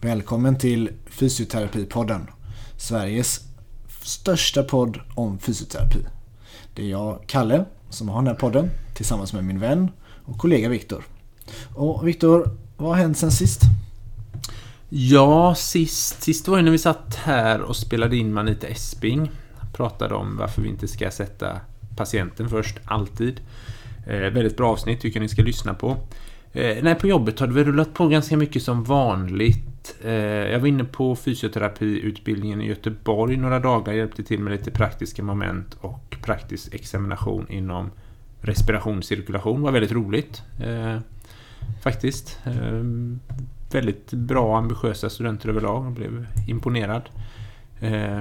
Välkommen till Fysioterapipodden. Sveriges största podd om fysioterapi. Det är jag, Kalle, som har den här podden tillsammans med min vän och kollega Viktor. Och Viktor, vad har hänt sen sist? Ja, sist, sist var ju när vi satt här och spelade in Manita Esping. Pratade om varför vi inte ska sätta patienten först, alltid. Eh, väldigt bra avsnitt, tycker jag ni ska lyssna på. Eh, nej, på jobbet har det väl rullat på ganska mycket som vanligt. Eh, jag var inne på fysioterapiutbildningen i Göteborg några dagar, hjälpte till med lite praktiska moment och praktisk examination inom respirationscirkulation. var väldigt roligt. Eh, faktiskt. Eh, väldigt bra, ambitiösa studenter överlag. Jag blev imponerad. Eh,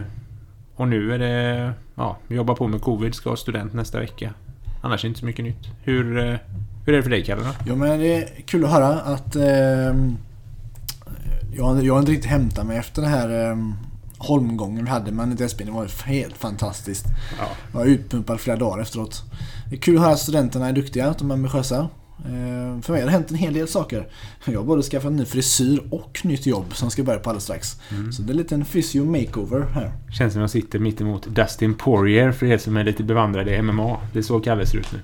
och nu är det... Ja, vi jobbar på med covid, ska ha student nästa vecka. Annars är det inte så mycket nytt. Hur, eh, hur är det för dig, Kalle? Jo, men det är kul att höra att... Eh, jag, jag har inte riktigt hämtat mig efter den här eh, holmgången vi hade med Det var helt fantastiskt. Ja. Jag var utpumpad flera dagar efteråt. Det är kul att höra att studenterna är duktiga, att de är ambitiösa. Eh, för mig har det hänt en hel del saker. Jag har både skaffat ny frisyr och nytt jobb som ska börja på alldeles strax. Mm. Så det är en liten physio makeover här. Känns som jag sitter mitt emot Dustin Poirier för er som är lite bevandrade i MMA. Det är så Kalle ser ut nu.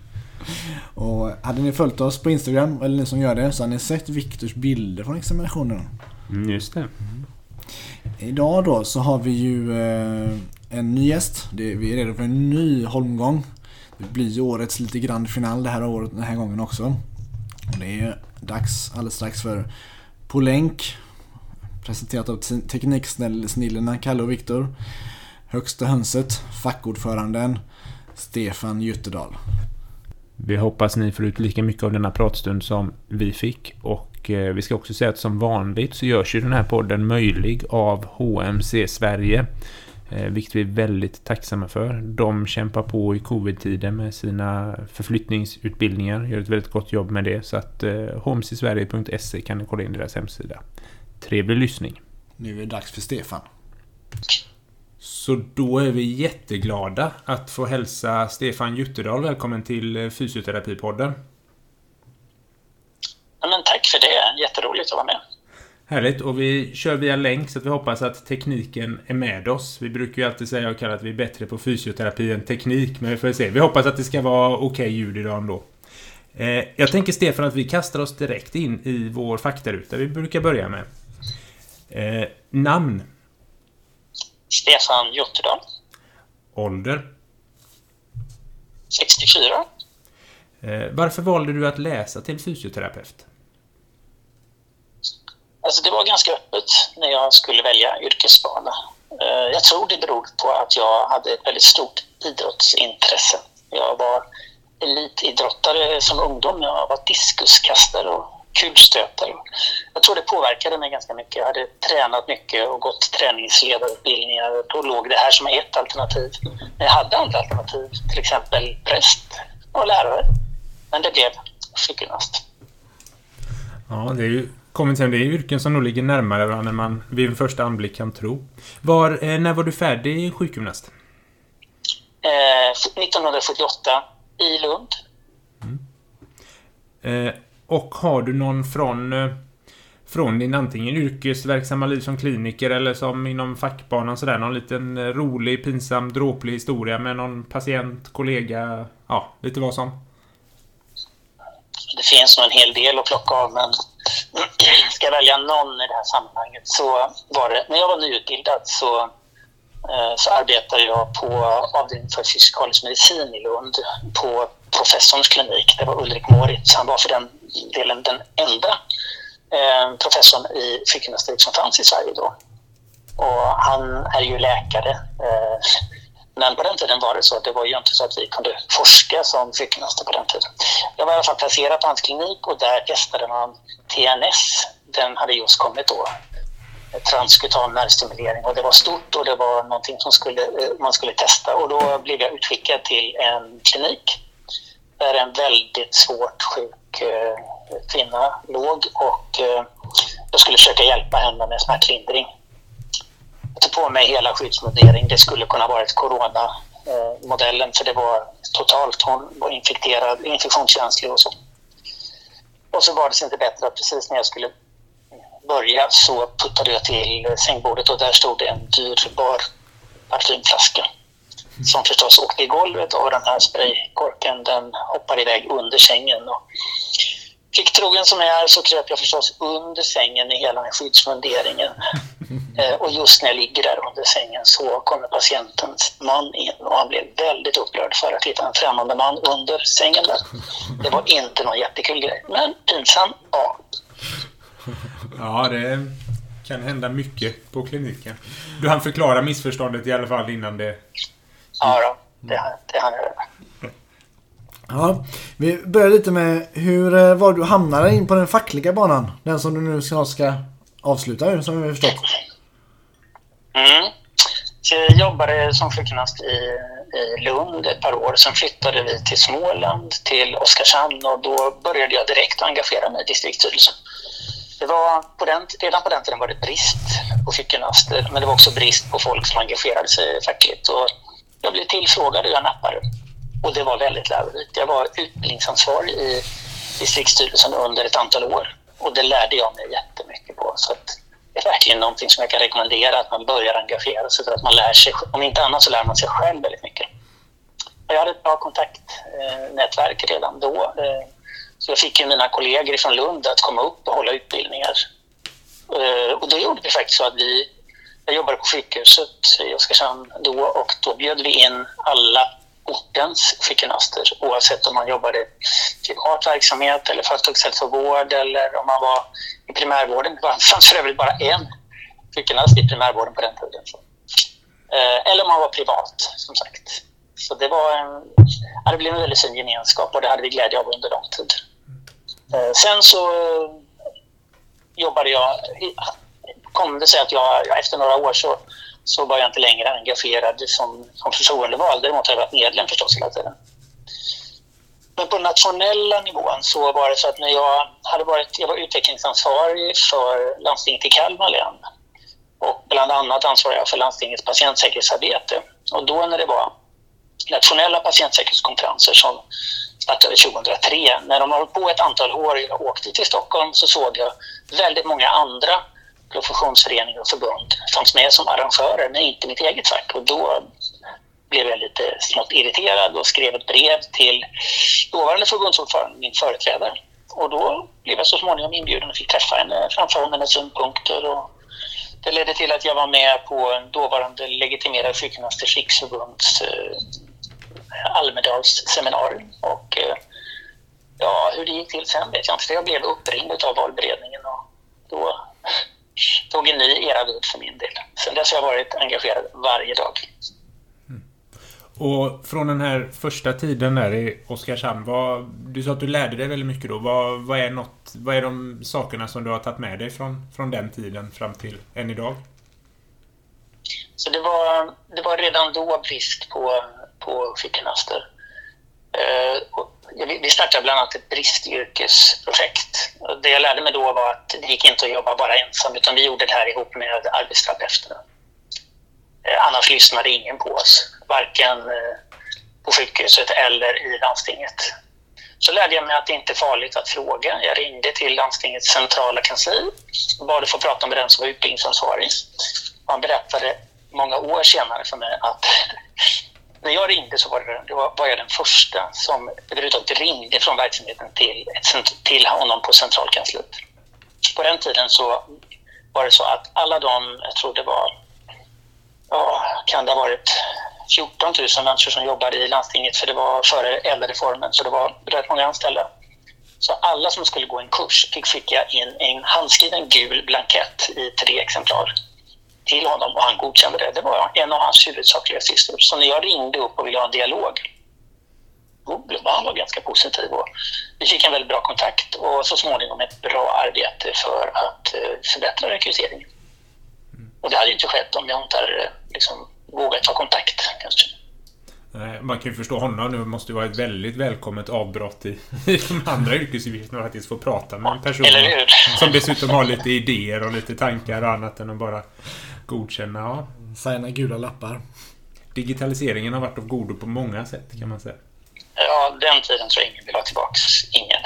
Och hade ni följt oss på Instagram, eller ni som gör det, så har ni sett Viktors bilder från examinationen. Mm, just det. Mm. Idag då så har vi ju eh, en ny gäst. vi är redo för en ny holmgång. Det blir ju årets lite grann final det här året, den här gången också. Och det är dags alldeles strax för På länk. Presenterat av tekniksnillena Kalle och Viktor. Högsta hönset, fackordföranden Stefan Jutterdal. Vi hoppas ni får ut lika mycket av denna pratstund som vi fick och eh, vi ska också säga att som vanligt så görs ju den här podden möjlig av HMC Sverige. Eh, vilket vi är väldigt tacksamma för. De kämpar på i covid-tiden med sina förflyttningsutbildningar, gör ett väldigt gott jobb med det. Så att eh, homesisverige.se kan ni kolla in deras hemsida. Trevlig lyssning. Nu är det dags för Stefan. Så då är vi jätteglada att få hälsa Stefan Jutterdal välkommen till eh, Fysioterapipodden. Ja, men tack för det. Jätteroligt att vara med. Härligt. Och vi kör via länk så vi hoppas att tekniken är med oss. Vi brukar ju alltid säga och kalla att vi är bättre på fysioterapi än teknik. Men vi får se. Vi hoppas att det ska vara okej okay ljud idag ändå. Eh, jag tänker Stefan att vi kastar oss direkt in i vår faktaruta vi brukar börja med. Eh, namn? Stefan Jutterdal. Ålder? 64. Eh, varför valde du att läsa till fysioterapeut? Alltså det var ganska öppet när jag skulle välja yrkesbana. Eh, jag tror det beror på att jag hade ett väldigt stort idrottsintresse. Jag var elitidrottare som ungdom. Jag var diskuskastare och kulstötare. Jag tror det påverkade mig ganska mycket. Jag hade tränat mycket och gått träningsledarutbildningar. Då låg det här som ett alternativ. Men jag hade andra alternativ, till exempel präst och lärare. Men det blev sjukgymnast. Ja, det är ju kommit sen. Det är yrken som nog ligger närmare varandra än man vid en första anblick kan tro. Var, eh, när var du färdig sjukgymnast? Eh, 1978 i Lund. Mm. Eh, och har du någon från, eh, från din antingen yrkesverksamma liv som kliniker eller som inom fackbanan sådär, någon liten eh, rolig, pinsam, dråplig historia med någon patient, kollega, ja, lite vad som? Det finns nog en hel del att plocka av, men ska jag välja någon i det här sammanhanget så var det, när jag var nyutbildad så, eh, så arbetade jag på avdelningen för fysikalisk medicin i Lund på professorns klinik. Det var Ulrik Moritz. Han var för den delen den enda eh, professorn i sjukgymnastik som fanns i Sverige då. Och han är ju läkare. Eh, men på den tiden var det så. Det var ju inte så att vi kunde forska som sjukgymnaster på den tiden. Jag var i alla fall placerad på hans klinik och där testade man TNS. Den hade just kommit då. Transkutan nervstimulering och det var stort och det var någonting som skulle, eh, man skulle testa och då blev jag utskickad till en klinik där en väldigt svårt sjuk eh, kvinna låg och eh, jag skulle försöka hjälpa henne med smärtlindring. Jag tog på mig hela skyddsmundering. Det skulle kunna varit coronamodellen eh, för det var totalt. Hon var infekterad, infektionskänslig och så. Och så var det inte bättre att precis när jag skulle börja så puttade jag till sängbordet och där stod det en dyrbar parfymflaska. Som förstås åkte i golvet och den här spraykorken den hoppade iväg under sängen. Och Plikttrogen som jag är så kröp jag förstås under sängen i hela den skyddsmunderingen. Eh, och just när jag ligger där under sängen så kommer patientens man in och han blev väldigt upprörd för att hitta en främmande man under sängen där. Det var inte någon jättekul grej, men pinsam, ja. Ja, det kan hända mycket på kliniken. Du hann förklara missförståndet i alla fall innan det... Ja, då, det, det hann jag. Ja, vi börjar lite med hur eh, var du hamnade in på den fackliga banan? Den som du nu ska, ska avsluta ju, som vi har förstått. Mm. Så jag jobbade som sjukgymnast i, i Lund ett par år. Sen flyttade vi till Småland, till Oskarshamn och då började jag direkt engagera mig i distriktsstyrelsen. Det var på den, redan på den tiden var det brist på sjukgymnaster men det var också brist på folk som engagerade sig fackligt. Och jag blev tillfrågad och jag nappade. Och det var väldigt lärorikt. Jag var utbildningsansvarig i distriktsstyrelsen under ett antal år och det lärde jag mig jättemycket på. Så att det är verkligen någonting som jag kan rekommendera att man börjar engagera sig för att man lär sig, om inte annat så lär man sig själv väldigt mycket. Jag hade ett bra kontaktnätverk redan då. Eh, så jag fick ju mina kollegor från Lund att komma upp och hålla utbildningar. Eh, och då gjorde vi faktiskt så att vi, jag jobbade på sjukhuset i Oskarshamn då och då bjöd vi in alla ortens sjukgymnaster oavsett om man jobbade i privat verksamhet eller företagshälsovård eller om man var i primärvården. Det fanns för övrigt bara en sjukgymnast i primärvården på den tiden. Eh, eller om man var privat, som sagt. Så det var en, det blev en väldigt fin gemenskap och det hade vi glädje av under lång tid. Eh, sen så jobbade jag, kom det sig att jag efter några år så så var jag inte längre engagerad som, som förtroendevald. Däremot har jag varit medlem förstås hela tiden. Men på nationella nivån så var det så att när jag hade varit, jag var utvecklingsansvarig för landstinget i Kalmar län och bland annat ansvarade jag för landstingets patientsäkerhetsarbete. Och då när det var nationella patientsäkerhetskonferenser som startade 2003, när de har hållit på ett antal år, och jag åkte till Stockholm så såg jag väldigt många andra professionsföreningar och förbund fanns med som arrangörer, men inte mitt eget fack. Och då blev jag lite smått irriterad och skrev ett brev till dåvarande förbundsordförande, min företrädare. Och då blev jag så småningom inbjuden och fick träffa henne, framföra hennes synpunkter. Och det ledde till att jag var med på dåvarande legitimerade sjukgymnasters riksförbunds eh, Almedalsseminarium. Och eh, ja, hur det gick till sen vet jag inte. Jag blev uppringd av valberedningen och då tog en ny era vid för min del. Sen dess har jag varit engagerad varje dag. Mm. Och från den här första tiden där i Oskarshamn, vad, du sa att du lärde dig väldigt mycket då. Vad, vad, är något, vad är de sakerna som du har tagit med dig från, från den tiden fram till än idag? Så det var, det var redan då brist på, på sjukgymnaster. Eh, vi startade bland annat ett bristyrkesprojekt. Det jag lärde mig då var att det gick inte att jobba bara ensam utan vi gjorde det här ihop med arbetsterapeuterna. Eh, Annars lyssnade ingen på oss, varken eh, på sjukhuset eller i landstinget. Så lärde jag mig att det inte är farligt att fråga. Jag ringde till landstingets centrala kansli och bad att få prata med den som var utbildningsansvarig. Han berättade många år senare för mig att när jag ringde så var, det, det var, var jag den första som överhuvudtaget ringde från verksamheten till, till honom på centralkansliet. På den tiden så var det så att alla de, jag tror det var, ja, kan det ha varit 14 000 människor som jobbade i landstinget för det var före äldrereformen så det var rätt många anställda. Så alla som skulle gå en kurs fick skicka in en handskriven gul blankett i tre exemplar till honom och han godkände det. Det var en av hans huvudsakliga syften. Så när jag ringde upp och ville ha en dialog, då var han ganska positiv. Och vi fick en väldigt bra kontakt och så småningom ett bra arbete för att eh, förbättra rekryteringen. Och det hade inte skett om jag inte hade eh, liksom, vågat ta kontakt. Kanske. Man kan ju förstå honom nu. måste ju vara ett väldigt välkommet avbrott i, i de andra yrkesuppgifterna att faktiskt få prata med en person som dessutom har lite idéer och lite tankar och annat än att bara godkänna. Ja. Signa gula lappar. Digitaliseringen har varit av godo på många sätt kan man säga. Ja, den tiden tror jag ingen vill ha tillbaks. Ingen.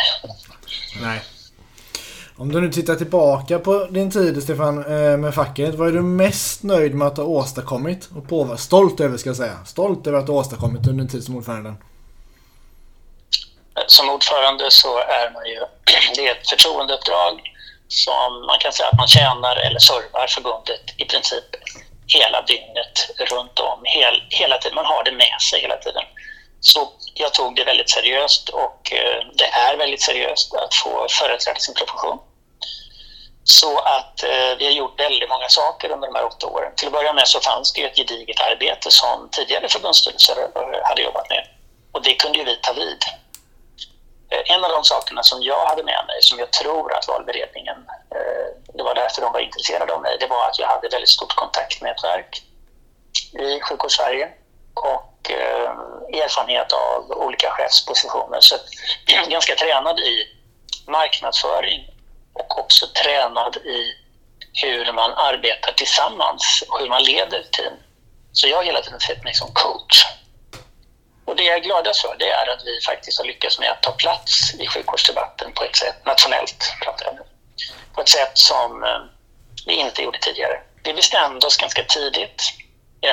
Nej. Om du nu tittar tillbaka på din tid Stefan eh, med facket. Vad är du mest nöjd med att ha åstadkommit? Och på, stolt över ska jag säga. Stolt över att ha åstadkommit under din tid som ordförande. Som ordförande så är man ju, det är ett förtroendeuppdrag som man kan säga att man tjänar eller servar förbundet i princip hela dygnet runt om. Hel, hela tiden. Man har det med sig hela tiden. Så jag tog det väldigt seriöst och eh, det är väldigt seriöst att få företräda sin profession. Så att eh, vi har gjort väldigt många saker under de här åtta åren. Till att börja med så fanns det ju ett gediget arbete som tidigare förbundsstyrelser eh, hade jobbat med. Och det kunde ju vi ta vid. Eh, en av de sakerna som jag hade med mig, som jag tror att valberedningen, eh, det var därför de var intresserade av mig, det var att jag hade väldigt stort kontaktnätverk i Sjukvårdssverige och eh, erfarenhet av olika chefspositioner. Så jag är ganska tränad i marknadsföring och också tränad i hur man arbetar tillsammans och hur man leder team. Så jag har hela tiden sett mig som coach. Och det jag är gladast för det är att vi faktiskt har lyckats med att ta plats i sjukvårdsdebatten på ett sätt, nationellt pratar jag nu, på ett sätt som eh, vi inte gjorde tidigare. Vi bestämde oss ganska tidigt i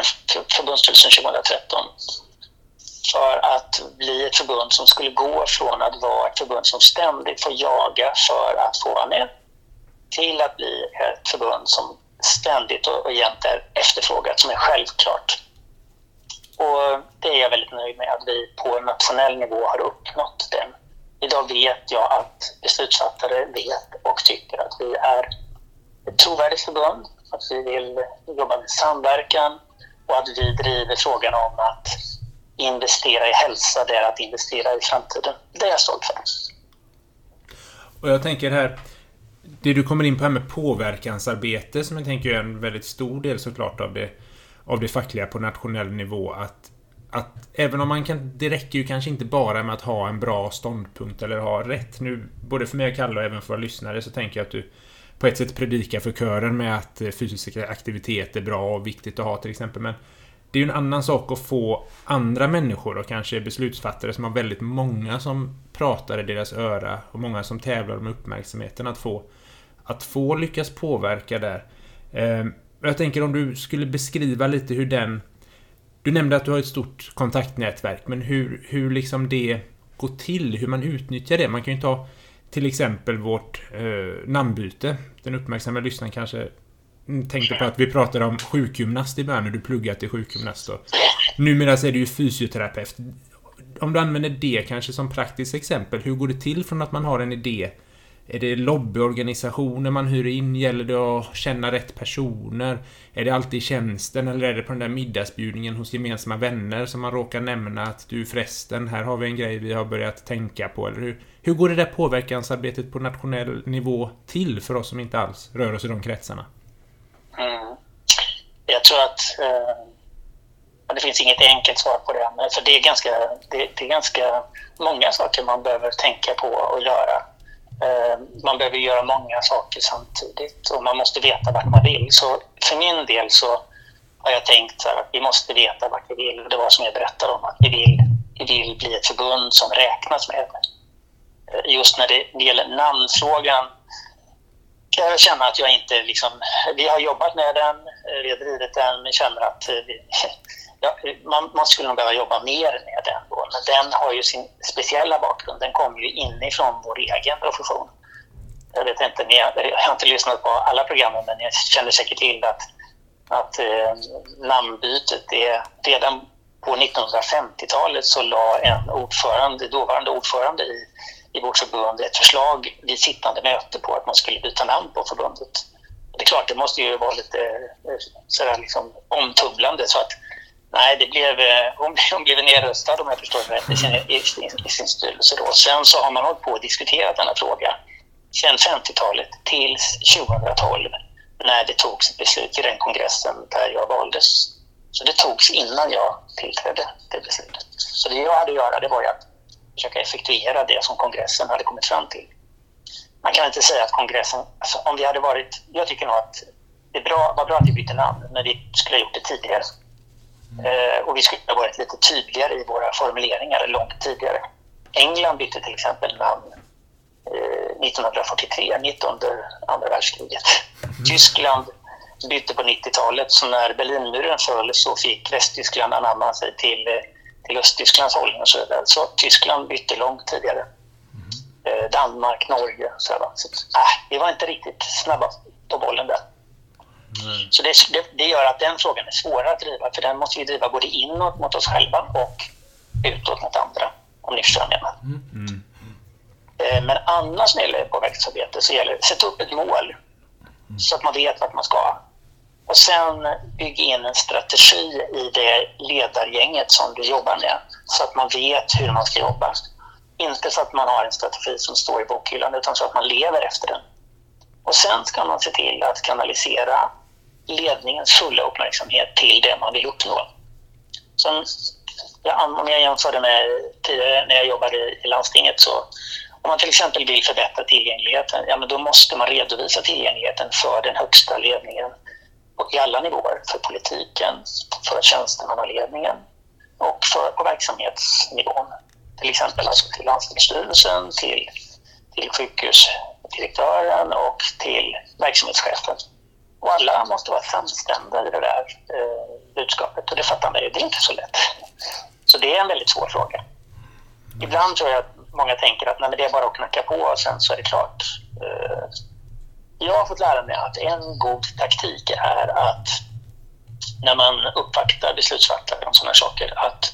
förbundsstyrelsen 2013 för att bli ett förbund som skulle gå från att vara ett förbund som ständigt får jaga för att få vara med till att bli ett förbund som ständigt och jämt är efterfrågat, som är självklart. Och det är jag väldigt nöjd med, att vi på nationell nivå har uppnått den. Idag vet jag att beslutsfattare vet och tycker att vi är ett trovärdigt förbund, att vi vill jobba med samverkan och att vi driver frågan om att investera i hälsa, det är att investera i framtiden. Det är jag stolt för. Och jag tänker här, det du kommer in på här med påverkansarbete som jag tänker är en väldigt stor del såklart av det, av det fackliga på nationell nivå. Att, att även om man kan, det räcker ju kanske inte bara med att ha en bra ståndpunkt eller ha rätt. Nu, både för mig och Kalle och även för våra lyssnare så tänker jag att du på ett sätt predikar för kören med att eh, fysisk aktivitet är bra och viktigt att ha till exempel. Men det är ju en annan sak att få andra människor och kanske beslutsfattare som har väldigt många som pratar i deras öra och många som tävlar om uppmärksamheten att få att få lyckas påverka där. Ehm, jag tänker om du skulle beskriva lite hur den... Du nämnde att du har ett stort kontaktnätverk, men hur, hur liksom det går till, hur man utnyttjar det. Man kan ju ta till exempel vårt eh, namnbyte. Den uppmärksamma lyssnaren kanske tänkte på att vi pratade om sjukgymnast i början när du pluggade till sjukgymnast. Och numera så är du ju fysioterapeut. Om du använder det kanske som praktiskt exempel, hur går det till från att man har en idé? Är det lobbyorganisationer man hyr in? Gäller det att känna rätt personer? Är det alltid i tjänsten eller är det på den där middagsbjudningen hos gemensamma vänner som man råkar nämna att du förresten, här har vi en grej vi har börjat tänka på, eller hur? Hur går det där påverkansarbetet på nationell nivå till för oss som inte alls rör oss i de kretsarna? Mm. Jag tror att eh, det finns inget enkelt svar på det. För det är, ganska, det, det, är ganska många saker man behöver tänka på och göra. Eh, man behöver göra många saker samtidigt och man måste veta vart man vill. Så för min del så har jag tänkt att vi måste veta vart vi vill. Det var som jag berättade om, att vi vill, vi vill bli ett förbund som räknas med. Eh, just när det gäller namnfrågan kan jag känna att jag inte liksom... Vi har jobbat med den, eh, vi har drivit den, men känner att vi, ja, man, man, skulle nog behöva jobba mer med den. Då. Men den har ju sin speciella bakgrund. Den kommer ju inifrån vår egen profession. Jag vet inte, jag har inte lyssnat på alla programmen, men jag känner säkert till att, att eh, namnbytet är redan på 1950-talet så la en ordförande, dåvarande ordförande i i vårt förbund ett förslag vid sittande möte på att man skulle byta namn på förbundet. Det är klart, det måste ju vara lite eh, sådär liksom omtumlande så att nej, det blev, eh, hon, hon blev nedröstad om jag förstår det rätt i sin, i, i sin styrelse då. Sen så har man hållit på och diskuterat denna fråga sedan 50-talet tills 2012 när det togs ett beslut i den kongressen där jag valdes. Så det togs innan jag tillträdde det beslutet. Så det jag hade att göra det var att försöka effektuera det som kongressen hade kommit fram till. Man kan inte säga att kongressen, alltså om vi hade varit, jag tycker nog att det är bra, var bra att vi bytte namn, men vi skulle ha gjort det tidigare. Mm. Eh, och vi skulle ha varit lite tydligare i våra formuleringar långt tidigare. England bytte till exempel namn eh, 1943, mitt under andra världskriget. Mm. Tyskland bytte på 90-talet, så när Berlinmuren föll så fick Västtyskland anamma sig till, till Östtysklands hållning och så vidare. Så Tyskland bytte långt tidigare. Mm. Danmark, Norge och så. Så, äh, vi var inte riktigt snabba på bollen där. Mm. Så det, det, det, gör att den frågan är svårare att driva, för den måste vi driva både inåt mot oss själva och utåt mot andra, om ni förstår vad jag menar. Mm. mm. Eh, men annars när det gäller påverkansarbete så gäller det att sätta upp ett mål mm. så att man vet vart man ska. Och sen bygga in en strategi i det ledargänget som du jobbar med så att man vet hur man ska jobba. Inte så att man har en strategi som står i bokhyllan utan så att man lever efter den. Och sen ska man se till att kanalisera ledningens fulla uppmärksamhet till det man vill uppnå. Som, om jag jämför med tidigare när jag jobbade i landstinget så om man till exempel vill förbättra tillgängligheten, ja men då måste man redovisa tillgängligheten för den högsta ledningen i alla nivåer. För politiken, för tjänstemannaledningen och för, på verksamhetsnivån. Till exempel alltså till landstingsstyrelsen, till, till sjukhusdirektören och till verksamhetschefen. Och alla måste vara samstämda i det där eh, budskapet och det fattar man ju, det är inte så lätt. Så det är en väldigt svår fråga. Ibland tror jag att många tänker att nej, det är bara att knacka på och sen så är det klart. Eh, jag har fått lära mig att en god taktik är att när man uppvaktar beslutsfattare om sådana saker, att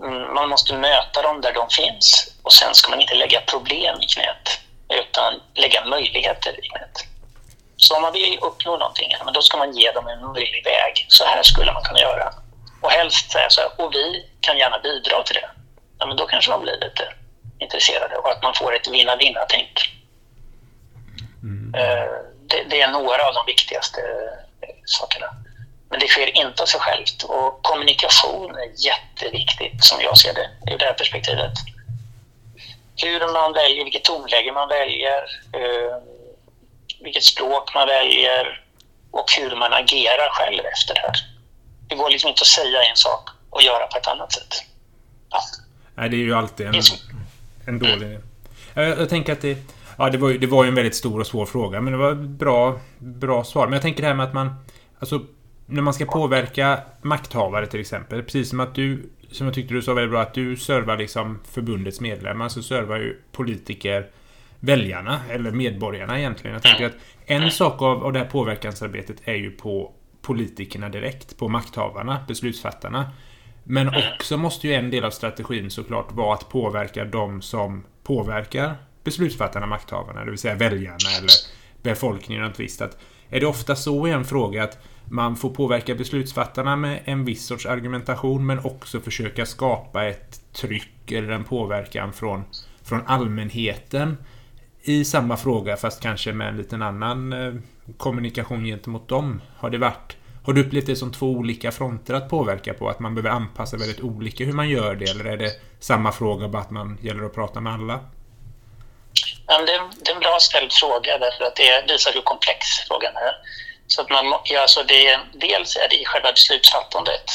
mm, man måste möta dem där de finns och sen ska man inte lägga problem i knät utan lägga möjligheter i knät. Så om man vill uppnå någonting, men då ska man ge dem en möjlig väg. Så här skulle man kunna göra. Och helst säga så här, och vi kan gärna bidra till det. Ja, men då kanske de blir lite intresserade och att man får ett vinna-vinna-tänk. Mm. Eh, det, det, är några av de viktigaste eh, sakerna. Men det sker inte av sig självt och kommunikation är jätteviktigt som jag ser det ur det här perspektivet. Hur man väljer, vilket tonläge man väljer, eh, vilket språk man väljer och hur man agerar själv efter det här. Det går liksom inte att säga en sak och göra på ett annat sätt. Ja. Nej, det är ju alltid en, en dålig... Mm. Jag, jag, tänker att det... Ja, det var, ju, det var ju en väldigt stor och svår fråga, men det var bra, bra svar. Men jag tänker det här med att man... Alltså, när man ska påverka makthavare till exempel. Precis som att du, som jag tyckte du sa väldigt bra, att du servar liksom förbundets medlemmar, så servar ju politiker väljarna, eller medborgarna egentligen. Jag tänker att en sak av, av det här påverkansarbetet är ju på politikerna direkt, på makthavarna, beslutsfattarna. Men också måste ju en del av strategin såklart vara att påverka de som påverkar beslutsfattarna, makthavarna, det vill säga väljarna eller befolkningen och visst. Att är det ofta så i en fråga att man får påverka beslutsfattarna med en viss sorts argumentation men också försöka skapa ett tryck eller en påverkan från, från allmänheten i samma fråga fast kanske med en liten annan eh, kommunikation gentemot dem. Har det varit har du upplevt det som två olika fronter att påverka på? Att man behöver anpassa väldigt olika hur man gör det? Eller är det samma fråga, bara att man gäller att prata med alla? Ja, det, är, det är en bra ställd fråga därför att det visar hur komplex frågan är. Så att man, ja, alltså det, dels är det i själva beslutsfattandet.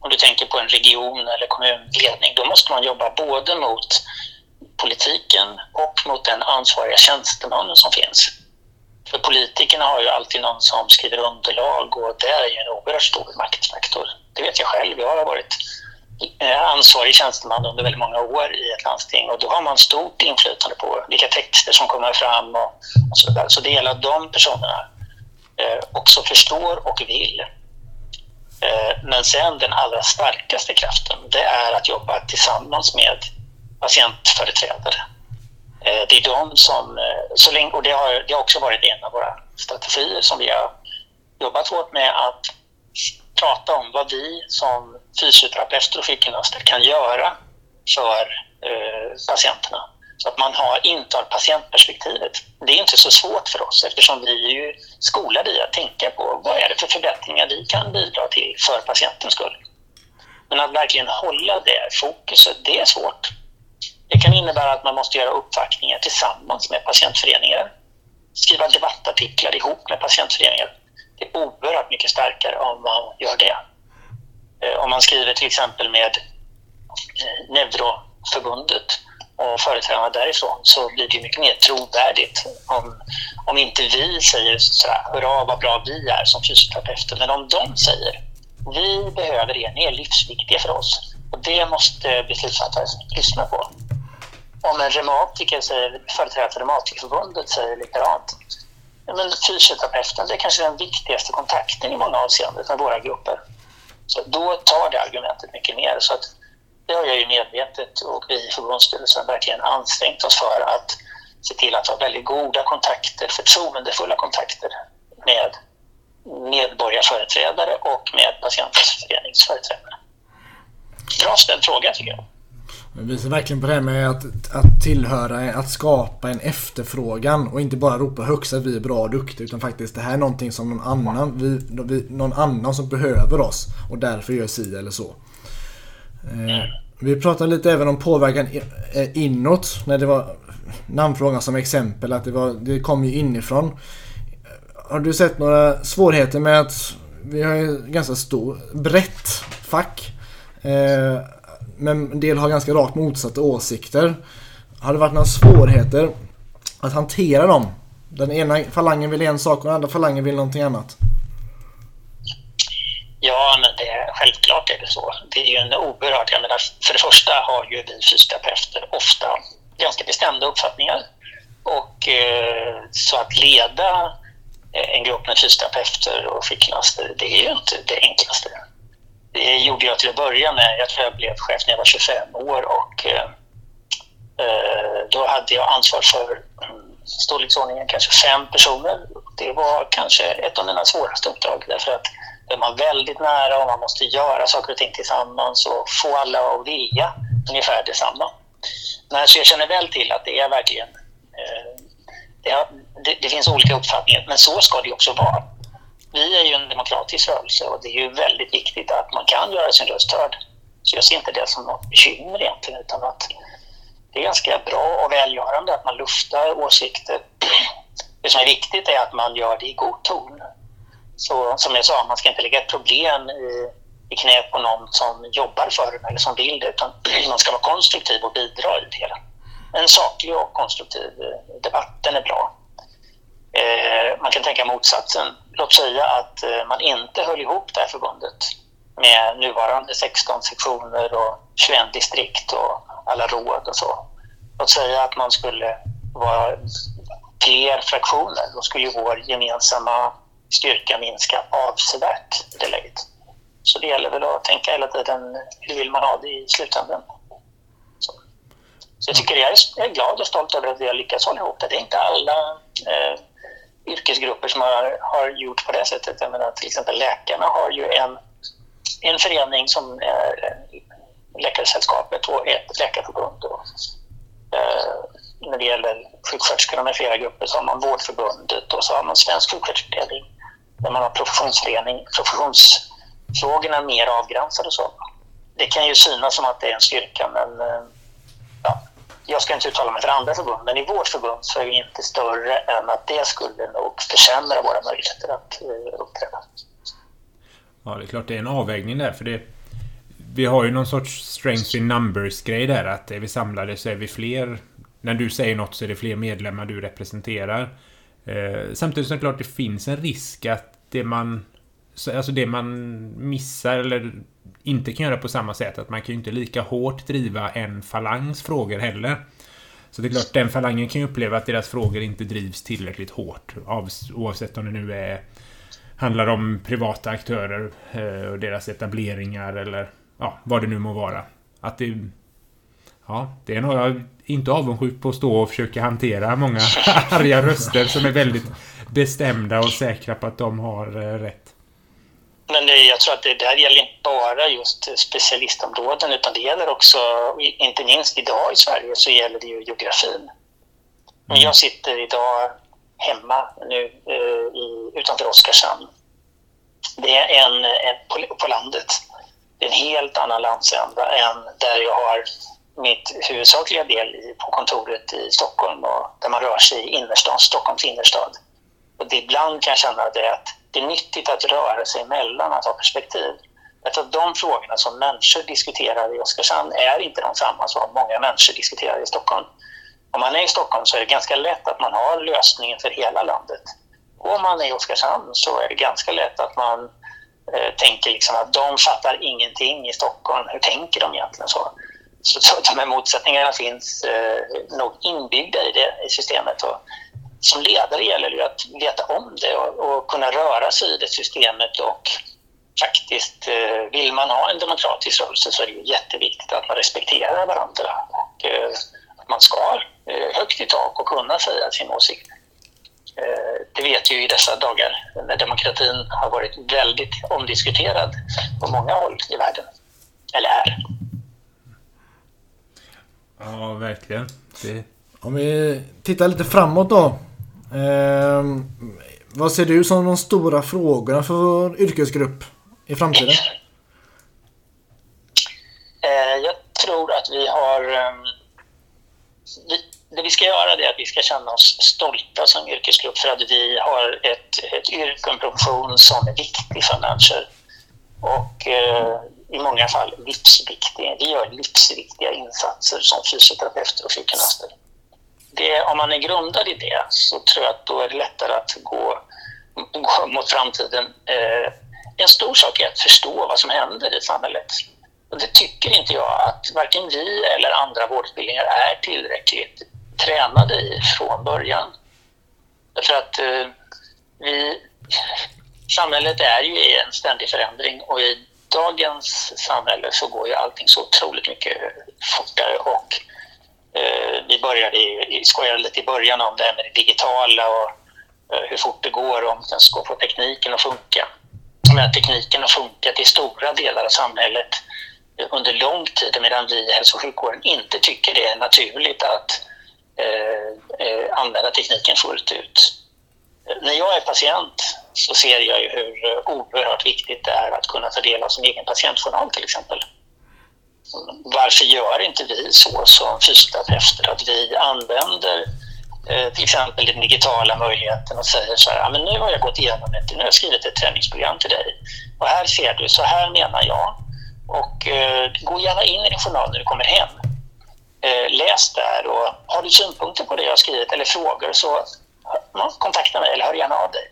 Om du tänker på en region eller kommunledning, då måste man jobba både mot politiken och mot den ansvariga tjänstemannen som finns. För politikerna har ju alltid någon som skriver underlag och det är ju en oerhört stor maktfaktor. Det vet jag själv. Jag har varit eh, ansvarig tjänsteman under väldigt många år i ett landsting och då har man stort inflytande på vilka texter som kommer fram och, och så vidare. Så det gäller att de personerna eh, också förstår och vill. Eh, men sen den allra starkaste kraften, det är att jobba tillsammans med patientföreträdare eh, det är de som, eh, så länge, och det har, det har också varit en av våra strategier som vi har jobbat hårt med att prata om vad vi som fysioterapeuter och sjukgymnaster kan göra för eh, patienterna. Så att man har, intar patientperspektivet. Det är inte så svårt för oss eftersom vi är ju skolade i att tänka på vad är det för förbättringar vi kan bidra till för patientens skull. Men att verkligen hålla det fokuset, det är svårt. Det kan innebära att man måste göra uppvaktningar tillsammans med patientföreningar. Skriva debattartiklar ihop med patientföreningar. Det är oerhört mycket starkare om man gör det. Eh, om man skriver till exempel med eh, Neuroförbundet och företrädarna därifrån så blir det mycket mer trovärdigt om, om inte vi säger sådär, hurra vad bra vi är som fysioterapeuter, men om de säger vi behöver er, ni är livsviktiga för oss och det måste beslutsfattare lyssna på. Om en reumatiker säger, företrädare för Reumatikerförbundet säger likadant, men fysioterapeuten det är kanske den viktigaste kontakten i många avseenden med våra grupper. Så då tar det argumentet mycket mer. Så att det har jag ju medvetet och vi i förbundsstyrelsen verkligen ansträngt oss för att se till att ha väldigt goda kontakter, förtroendefulla kontakter med medborgarföreträdare och med patientföreningsföreträdare. Bra ställd fråga tycker jag. Det visar verkligen på det här med att, att tillhöra, att skapa en efterfrågan och inte bara ropa högst att vi är bra och duktiga utan faktiskt det här är någonting som någon annan, vi, vi, någon annan som behöver oss och därför gör si eller så. Eh, vi pratade lite även om påverkan eh, inåt när det var namnfrågan som exempel att det, var, det kom ju inifrån. Har du sett några svårigheter med att vi har ju ganska stor, brett fack. Eh, men en del har ganska rakt motsatta åsikter. Har det varit några svårigheter att hantera dem? Den ena falangen vill en sak och den andra falangen vill någonting annat. Ja, men det, självklart är det så. Det är ju en oerhört... Jag menar, för det första har ju vi fysioterapeuter ofta ganska bestämda uppfattningar. Och eh, så att leda eh, en grupp med fysioterapeuter och sjukgymnaster, det är ju inte det enklaste. Det gjorde jag till att börja med. Jag tror jag blev chef när jag var 25 år och eh, eh, då hade jag ansvar för mm, storleksordningen kanske fem personer. Det var kanske ett av mina svåraste uppdrag därför att är man väldigt nära och man måste göra saker och ting tillsammans och få alla att vilja ungefär detsamma. Men så jag känner väl till att det är verkligen eh, det, det, det, finns olika uppfattningar, men så ska det också vara. Vi är ju en demokratisk rörelse och det är ju väldigt viktigt att man kan göra sin röst hörd. Så jag ser inte det som något bekymmer egentligen, utan att det är ganska bra och välgörande att man luftar åsikter. Det som är viktigt är att man gör det i god ton. Så som jag sa, man ska inte lägga ett problem i, i knät på någon som jobbar för det eller som vill det, utan man ska vara konstruktiv och bidra i det hela. En saklig och konstruktiv eh, debatt, den är bra. Eh, man kan tänka motsatsen. Låt säga att eh, man inte höll ihop det här förbundet med nuvarande 16 sektioner och 21 distrikt och alla råd och så. Låt säga att man skulle vara fler fraktioner. Då skulle ju vår gemensamma styrka minska avsevärt i det läget. Så det gäller väl att tänka hela tiden, hur vill man ha det i slutändan? Så, så jag tycker jag är, jag är glad och stolt över att vi har lyckats hålla ihop det. Det är inte alla eh, yrkesgrupper som har, har gjort på det sättet. Jag menar, till exempel läkarna har ju en, en förening som är Läkaresällskapet och ett läkarförbund. Och, eh, när det gäller sjuksköterskorna med flera grupper så har man Vårdförbundet och så har man Svensk sjuksköterskeutbildning där man har professionsförening, professionsfrågorna mer avgränsade. Så. Det kan ju synas som att det är en styrka men eh, jag ska inte uttala mig för andra förbund, men i vårt förbund så är vi inte större än att det skulle nog försämra våra möjligheter att eh, uppträda. Ja, det är klart det är en avvägning där, för det... Vi har ju någon sorts strength in numbers-grej där, att är vi samlade så är vi fler. När du säger något så är det fler medlemmar du representerar. Eh, samtidigt som det är klart det finns en risk att det man... Alltså det man missar eller inte kan göra på samma sätt. Att man kan ju inte lika hårt driva en falangs frågor heller. Så det är klart, den falangen kan ju uppleva att deras frågor inte drivs tillräckligt hårt. Oavsett om det nu är, handlar om privata aktörer eh, och deras etableringar eller ja, vad det nu må vara. Att det... Ja, det är nog jag inte avundsjuk på att stå och försöka hantera många arga röster som är väldigt bestämda och säkra på att de har eh, rätt. Men jag tror att det där gäller inte bara just specialistområden utan det gäller också, inte minst idag i Sverige, så gäller det ju geografin. Men jag sitter idag hemma nu eh, i, utanför Oskarshamn. Det är en, en på, på, landet. Det är en helt annan landsända än där jag har mitt huvudsakliga del i, på kontoret i Stockholm och där man rör sig i innerstan, Stockholms innerstad. Och det ibland kan jag känna det att det är nyttigt att röra sig emellan, att ha perspektiv. Därför att de frågorna som människor diskuterar i Oskarshamn är inte de samma som många människor diskuterar i Stockholm. Om man är i Stockholm så är det ganska lätt att man har lösningen för hela landet. Och om man är i Oskarshamn så är det ganska lätt att man eh, tänker liksom att de fattar ingenting i Stockholm. Hur tänker de egentligen så? Så, så de här motsättningarna finns eh, nog inbyggda i, det, i systemet. Och som ledare gäller det att veta om det och, och kunna röra sig i det systemet och faktiskt, eh, vill man ha en demokratisk rörelse så är det jätteviktigt att man respekterar varandra och eh, att man ska ha högt i tak och kunna säga sin åsikt. Det vet ju i dessa dagar när demokratin har varit väldigt omdiskuterad på många håll i världen. Eller är. Ja, verkligen. Det... Om vi tittar lite framåt då. Eh, vad ser du som de stora frågorna för vår yrkesgrupp i framtiden? Eh, jag tror att vi har... Ehm, det vi ska göra är att vi ska känna oss stolta som yrkesgrupp för att vi har ett, ett yrke och en profession som är viktig för människor. Och eh, i många fall livsviktig. Vi gör livsviktiga insatser som fysioterapeuter och sjukgymnaster. Det, om man är grundad i det så tror jag att då är det lättare att gå, gå mot framtiden eh, en stor sak är att förstå vad som händer i samhället. Och det tycker inte jag att varken vi eller andra vårdutbildningar är tillräckligt tränade i från början. Därför att eh, vi, samhället är ju i en ständig förändring och i dagens samhälle så går ju allting så otroligt mycket fortare och Eh, vi började, skojade lite i början om det här med det digitala och eh, hur fort det går och om den ska få tekniken att funka Men tekniken har funkat i stora delar av samhället under lång tid medan vi i hälso och sjukvården inte tycker det är naturligt att eh, eh, använda tekniken fullt ut. När jag är patient så ser jag ju hur eh, oerhört viktigt det är att kunna ta del av sin egen patientjournal till exempel. Varför gör inte vi så som fysioterapeuter att vi använder Eh, till exempel den digitala möjligheten och säger så här, men nu har jag gått igenom det, nu har jag skrivit ett träningsprogram till dig och här ser du, så här menar jag och eh, gå gärna in i din journal när du kommer hem. Eh, läs där och har du synpunkter på det jag har skrivit eller frågor så ja, kontakta mig eller hör gärna av dig.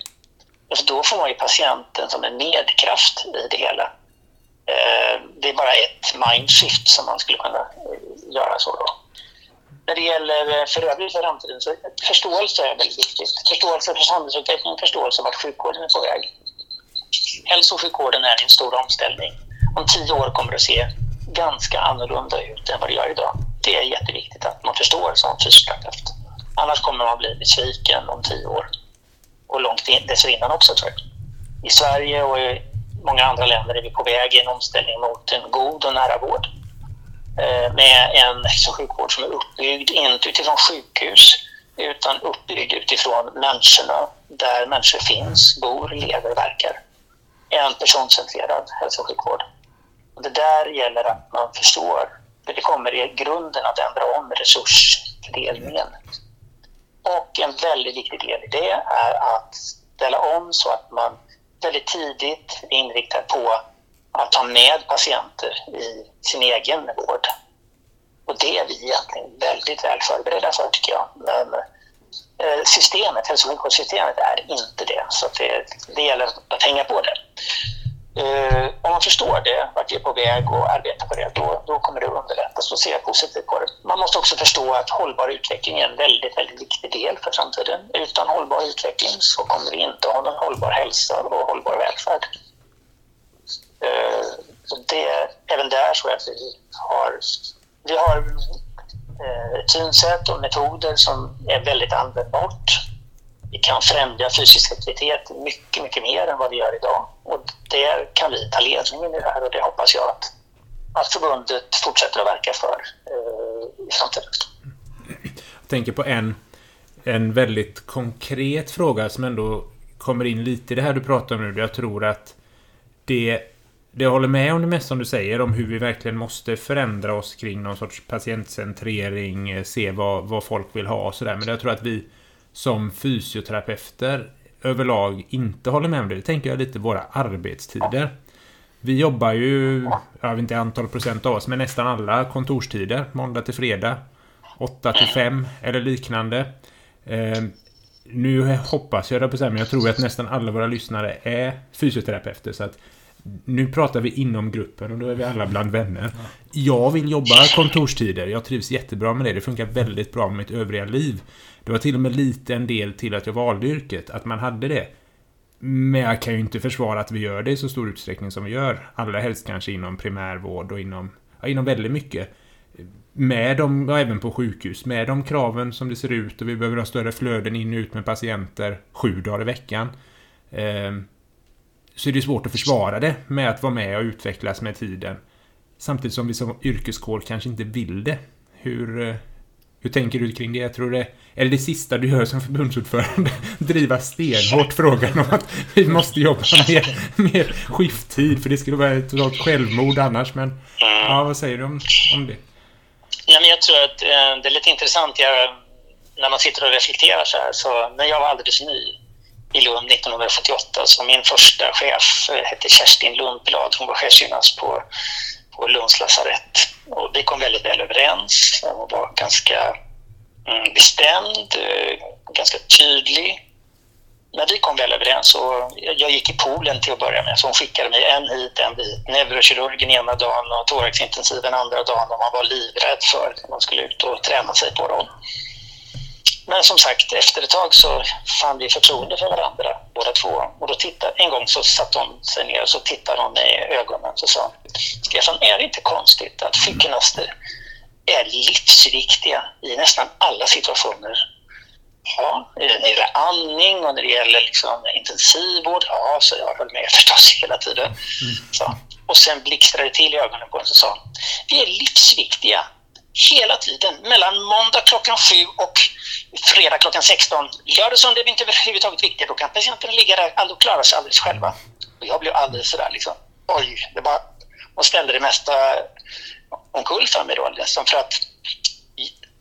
Alltså då får man ju patienten som en medkraft i det hela. Eh, det är bara ett mindshift som man skulle kunna eh, göra så då när det gäller eh, för övrigt för framtiden så förståelse är väldigt viktigt. Förståelse för samhällsutveckling, förståelse vart sjukvården är på väg. Hälso och sjukvården är en stor omställning. Om tio år kommer det att se ganska annorlunda ut än vad det gör idag. Det är jätteviktigt att man förstår som fysioterapeut. Annars kommer man bli besviken om tio år. Och långt dessförinnan också tror jag. I Sverige och i många andra länder är vi på väg i en omställning mot en god och nära vård. Eh, med en hälso och sjukvård som är uppbyggd inte utifrån sjukhus utan uppbyggd utifrån människorna, där människor finns, bor, lever, verkar. En personcentrerad hälso och sjukvård. Och det där gäller att man förstår, för det kommer i grunden att ändra om resursfördelningen. Och en väldigt viktig del i det är att ställa om så att man väldigt tidigt är inriktad på att ta med patienter i sin egen vård. Och det är vi egentligen väldigt väl förberedda för tycker jag. Men eh, systemet, hälso och sjukvårdssystemet är inte det. Så det, det gäller att hänga på det. Eh, om man förstår det, vart vi är på väg och arbetar på det, då, då kommer det att underlättas. Då ser jag positivt på det. Man måste också förstå att hållbar utveckling är en väldigt, väldigt viktig del för framtiden. Utan hållbar utveckling så kommer vi inte att ha någon hållbar hälsa och hållbar välfärd. Eh, det, även där tror jag att vi har, vi har eh, synsätt och metoder som är väldigt användbart. Vi kan främja fysisk aktivitet mycket, mycket mer än vad vi gör idag. Och där kan vi ta ledningen i det här och det hoppas jag att, att förbundet fortsätter att verka för eh, i framtiden. Jag tänker på en, en väldigt konkret fråga som ändå kommer in lite i det här du pratar om nu. Jag tror att det det håller med om det mesta som du säger om hur vi verkligen måste förändra oss kring någon sorts patientcentrering, eh, se vad, vad folk vill ha och sådär. Men jag tror att vi som fysioterapeuter överlag inte håller med om det. Det tänker jag lite våra arbetstider. Vi jobbar ju, jag vet inte antal procent av oss, men nästan alla kontorstider. Måndag till fredag. 8 till 5 eller liknande. Eh, nu hoppas jag det på men jag tror att nästan alla våra lyssnare är fysioterapeuter. Så att nu pratar vi inom gruppen och då är vi alla bland vänner. Jag vill jobba kontorstider. Jag trivs jättebra med det. Det funkar väldigt bra med mitt övriga liv. Det var till och med lite en del till att jag valde yrket, att man hade det. Men jag kan ju inte försvara att vi gör det i så stor utsträckning som vi gör. Allra helst kanske inom primärvård och inom, ja, inom väldigt mycket. Med de, och även på sjukhus, med de kraven som det ser ut och vi behöver ha större flöden in och ut med patienter sju dagar i veckan. Eh, så är det svårt att försvara det med att vara med och utvecklas med tiden. Samtidigt som vi som yrkeskår kanske inte vill det. Hur, eh, hur tänker du kring det? Jag tror det är det det sista du gör som förbundsordförande? Driva stenhårt frågan om att vi måste jobba mer, mer skifttid för det skulle vara ett totalt självmord annars. Men ja, vad säger du om, om det? Nej, men jag tror att eh, det är lite intressant jag, när man sitter och reflekterar så här. Så när jag var alldeles ny i Lund 1978 så min första chef eh, hette Kerstin Lundblad. Hon var chefsgymnast på, på Lunds lasarett. Och vi kom väldigt väl överens. Hon var ganska mm, bestämd, eh, ganska tydlig. När vi kom väl överens och jag gick i poolen till att börja med så hon skickade mig en hit, en dit. Neurokirurgen ena dagen och thoraxintensiven andra dagen och man var livrädd för att man skulle ut och träna sig på dem. Men som sagt, efter ett tag så fann vi förtroende för varandra, båda två. Och då tittade, en gång så satte hon sig ner och så tittade hon mig i ögonen och sa Stefan, är det inte konstigt att sjukgymnaster är livsviktiga i nästan alla situationer? Ja, när det gäller andning och när det gäller liksom intensivvård, ja, så jag höll med förstås hela tiden. Så. Och sen blixtrade det till i ögonen på henne och sa vi är livsviktiga hela tiden mellan måndag klockan sju och fredag klockan 16. Lördag och söndag är vi inte överhuvudtaget viktiga. Då kan patienterna ligga där och klara sig alldeles själva. Och jag blev alldeles sådär liksom, oj, det bara, hon ställde det mesta omkull för mig då. Liksom för att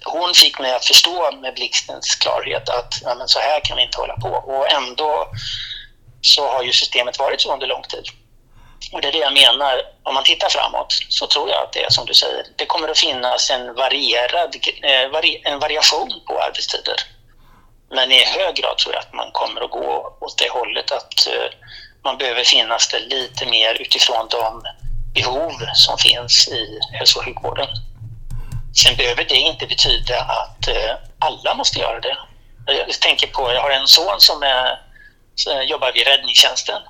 hon fick mig att förstå med blixtens klarhet att ja, men så här kan vi inte hålla på. Och ändå så har ju systemet varit så under lång tid. Och det är det jag menar, om man tittar framåt så tror jag att det är som du säger, det kommer att finnas en varierad, eh, en variation på arbetstider. Men i hög grad tror jag att man kommer att gå åt det hållet att eh, man behöver finnas det lite mer utifrån de behov som finns i hälso och sjukvården. Sen behöver det inte betyda att eh, alla måste göra det. Jag tänker på, jag har en son som är, jobbar vid räddningstjänsten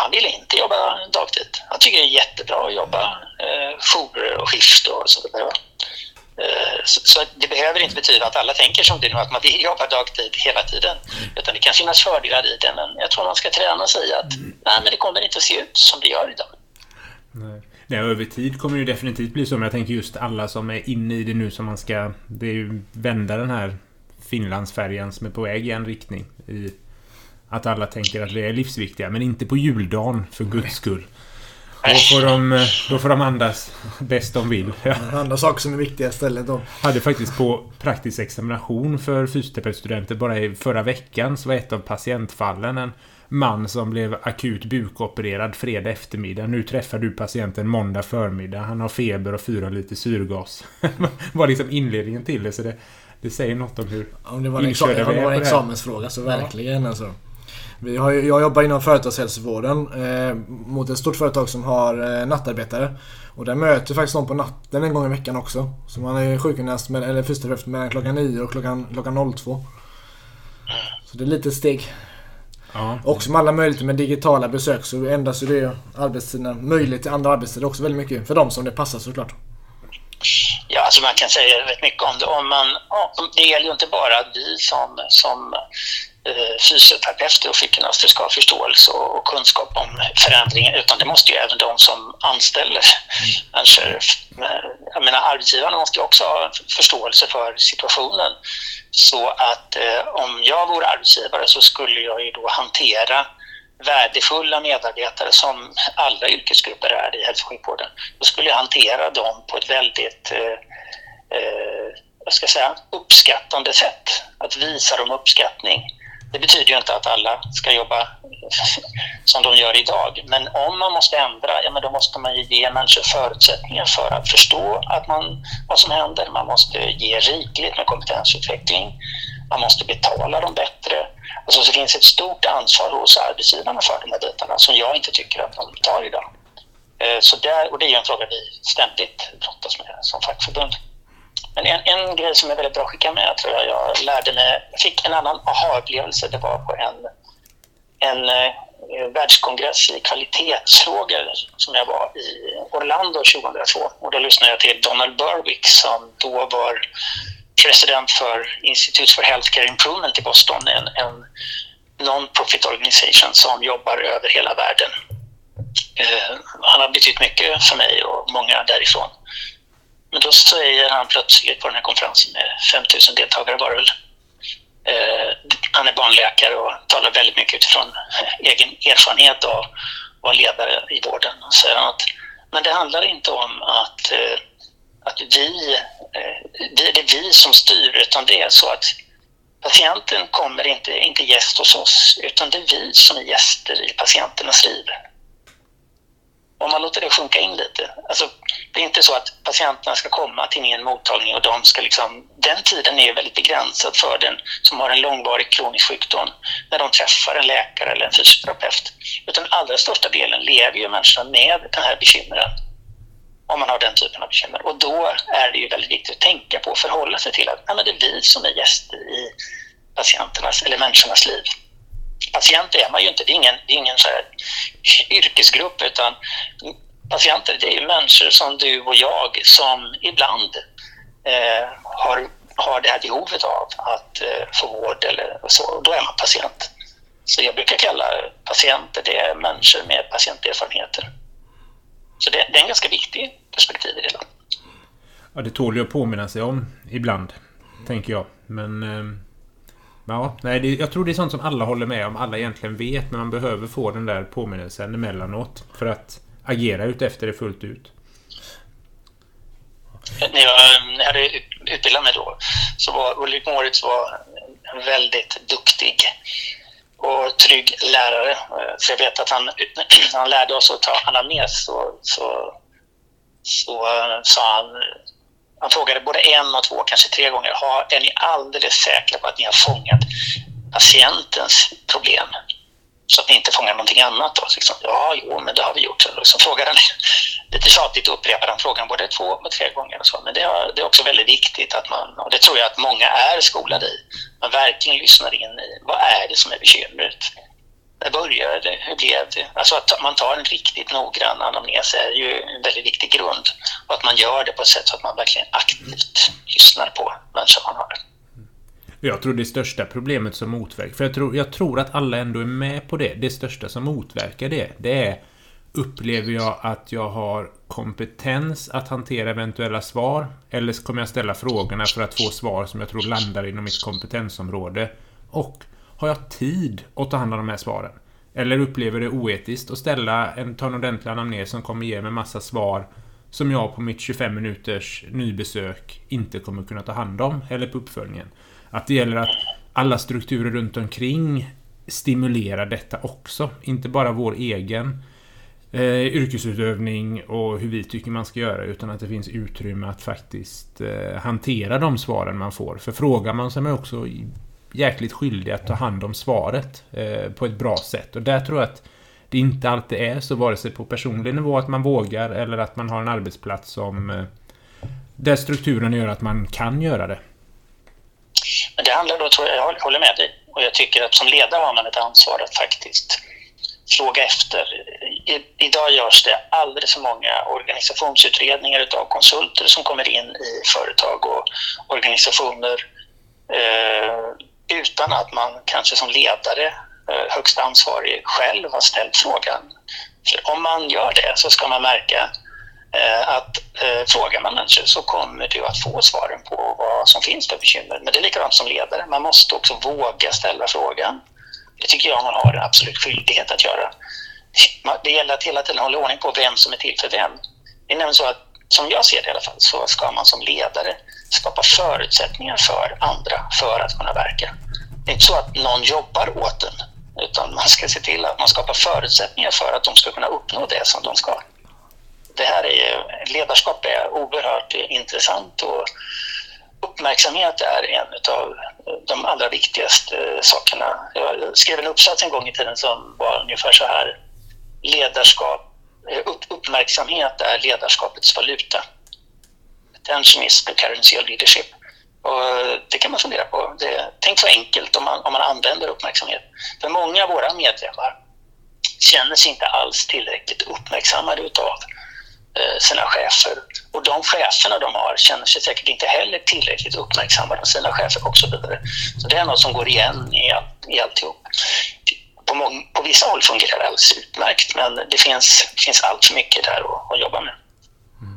han ville inte jobba dagtid. Han tycker det är jättebra att jobba eh, jourer och skift och så vidare. Eh, så, så, det behöver inte betyda att alla tänker som du nu, att man vill jobba dagtid hela tiden. Utan det kan finnas fördelar i det, men jag tror man ska träna sig att nej, men det kommer inte att se ut som det gör idag. Nej. Nej, över tid kommer det definitivt bli så. Men jag tänker just alla som är inne i det nu som man ska... Det är ju vända den här Finlandsfärjan som är på väg i en riktning. I att alla tänker att vi är livsviktiga, men inte på juldagen för guds skull. Då får, de, då får de andas bäst de vill. Ja. Andra saker som är viktiga istället då. Hade faktiskt på praktisk examination för fysioterapeutstudenter bara i förra veckan så var ett av patientfallen en man som blev akut bukopererad fredag eftermiddag. Nu träffar du patienten måndag förmiddag. Han har feber och fyra liter syrgas. var liksom inledningen till det. Så det, det säger något om hur Om det var en, exa det var en examensfråga så verkligen ja. alltså. Vi har, jag jobbar inom företagshälsovården eh, mot ett stort företag som har eh, nattarbetare. Och där möter faktiskt någon på natten en gång i veckan också. Så man är sjukgymnast med, eller fysioterapeut mellan klockan 9 och klockan, klockan 02. Så det är lite steg. Ja. Också med alla möjligheter med digitala besök så ändras ju det arbetstiderna. Möjlighet till andra arbetstider också väldigt mycket. För de som det passar såklart. Ja, alltså man kan säga rätt mycket om det. Om man, det gäller ju inte bara vi som, som Eh, fysioterapeuter och sjukgymnaster ska ha förståelse och kunskap om förändringen utan det måste ju även de som anställer människor. Jag menar arbetsgivarna måste ju också ha förståelse för situationen. Så att eh, om jag vore arbetsgivare så skulle jag ju då hantera värdefulla medarbetare som alla yrkesgrupper är i hälso och sjukvården. Då skulle jag hantera dem på ett väldigt eh, eh, vad ska jag säga, uppskattande sätt. Att visa dem uppskattning. Det betyder ju inte att alla ska jobba som de gör idag. Men om man måste ändra, ja, men då måste man ge människor förutsättningar för att förstå att man, vad som händer. Man måste ge rikligt med kompetensutveckling. Man måste betala dem bättre. Alltså, så finns ett stort ansvar hos arbetsgivarna för de här bitarna som jag inte tycker att de tar idag. Eh, så där, och det är en fråga vi ständigt brottas med som fackförbund. Men en, en grej som är väldigt bra att skicka med tror jag, jag lärde mig, jag fick en annan aha-upplevelse, det var på en, en eh, världskongress i kvalitetsfrågor som jag var i Orlando 2002. Och då lyssnade jag till Donald Berwick som då var president för Institute for Healthcare Improvement i Boston, en, en non-profit organisation som jobbar över hela världen. Eh, han har betytt mycket för mig och många därifrån. Men då säger han plötsligt på den här konferensen med 5000 deltagare var det väl. Eh, han är barnläkare och talar väldigt mycket utifrån eh, egen erfarenhet av att vara ledare i vården. Och säger att, men det handlar inte om att, eh, att vi, eh, det är vi som styr utan det är så att patienten kommer inte, inte gäst hos oss utan det är vi som är gäster i patienternas liv om man låter det sjunka in lite. Alltså, det är inte så att patienterna ska komma till min mottagning och de ska liksom... Den tiden är väldigt begränsad för den som har en långvarig kronisk sjukdom när de träffar en läkare eller en fysioterapeut. Utan allra största delen lever ju människorna med den här bekymren. Om man har den typen av bekymmer. Och då är det ju väldigt viktigt att tänka på och förhålla sig till att nej, men det är vi som är gäster i patienternas eller människornas liv patient är man ju inte, det är ingen, det är ingen så yrkesgrupp utan patienter det är ju människor som du och jag som ibland eh, har, har det här behovet av att eh, få vård eller så, då är man patient. Så jag brukar kalla patienter, det är människor med patienterfarenheter. Så det, det är en ganska viktig perspektiv i det hela. Ja, det tål ju att påminna sig om ibland, tänker jag. Men eh, Ja, nej, det, jag tror det är sånt som alla håller med om. Alla egentligen vet, men man behöver få den där påminnelsen emellanåt. För att agera utefter det fullt ut. När jag hade utbildat mig då så var Ulrik Moritz var en väldigt duktig och trygg lärare. Så jag vet att han, han lärde oss att ta anamnes så, så, så eh, sa han man frågade både en och två, kanske tre gånger. Har, är ni alldeles säkra på att ni har fångat patientens problem? Så att ni inte fångar någonting annat? Då? Så liksom, ja, jo, men det har vi gjort. Så liksom frågade han, lite tjatigt upprepade han frågan både två och tre gånger. Och så. Men det, har, det är också väldigt viktigt att man, och det tror jag att många är skolade i, man verkligen lyssnar in i vad är det som är bekymret? Där började det? Hur blev det? Alltså att man tar en riktigt noggrann anamnes är ju en väldigt viktig grund. Och att man gör det på ett sätt så att man verkligen aktivt lyssnar på människor man har. Mm. Jag tror det största problemet som motverkar, för jag tror, jag tror att alla ändå är med på det. Det största som motverkar det, det är Upplever jag att jag har kompetens att hantera eventuella svar? Eller kommer jag ställa frågorna för att få svar som jag tror landar inom mitt kompetensområde? Och har jag tid att ta hand om de här svaren? Eller upplever det oetiskt att ställa en, ta en ordentlig anamnes som kommer ge mig massa svar som jag på mitt 25 minuters nybesök inte kommer kunna ta hand om, eller på uppföljningen. Att det gäller att alla strukturer runt omkring stimulerar detta också. Inte bara vår egen eh, yrkesutövning och hur vi tycker man ska göra, utan att det finns utrymme att faktiskt eh, hantera de svaren man får. För frågar man sig också jäkligt skyldig att ta hand om svaret eh, på ett bra sätt. Och där tror jag att det inte alltid är så, vare sig på personlig nivå att man vågar eller att man har en arbetsplats som eh, där strukturen gör att man kan göra det. Men det handlar då, tror jag, jag håller med dig, och jag tycker att som ledare har man ett ansvar att faktiskt fråga efter. I, idag görs det alldeles för många organisationsutredningar utav konsulter som kommer in i företag och organisationer eh, utan att man kanske som ledare, eh, högst ansvarig, själv har ställt frågan. För om man gör det så ska man märka eh, att eh, frågar man människor så kommer du att få svaren på vad som finns för bekymmer. Men det är likadant som ledare, man måste också våga ställa frågan. Det tycker jag man har en absolut skyldighet att göra. Det gäller att hela tiden hålla ordning på vem som är till för vem. Det är nämligen så att, som jag ser det i alla fall, så ska man som ledare skapa förutsättningar för andra för att kunna verka. Det är inte så att någon jobbar åt en, Utan man ska se till att man skapar förutsättningar för att de ska kunna uppnå det som de ska. Det här är, ledarskap är oerhört intressant och uppmärksamhet är en av de allra viktigaste sakerna. Jag skrev en uppsats en gång i tiden som var ungefär så här. Ledarskap, uppmärksamhet är ledarskapets valuta. Attention is the currency of leadership. Och eh, det kan man fundera på. Det, tänk så enkelt om man, om man använder uppmärksamhet. För många av våra medlemmar känner sig inte alls tillräckligt uppmärksammade utav eh, sina chefer. Och de cheferna de har känner sig säkert inte heller tillräckligt uppmärksammade av sina chefer och så vidare. Så det är något som går igen i, all, i alltihop. På, många, på vissa håll fungerar det alldeles utmärkt men det finns, finns allt för mycket där att, att jobba med.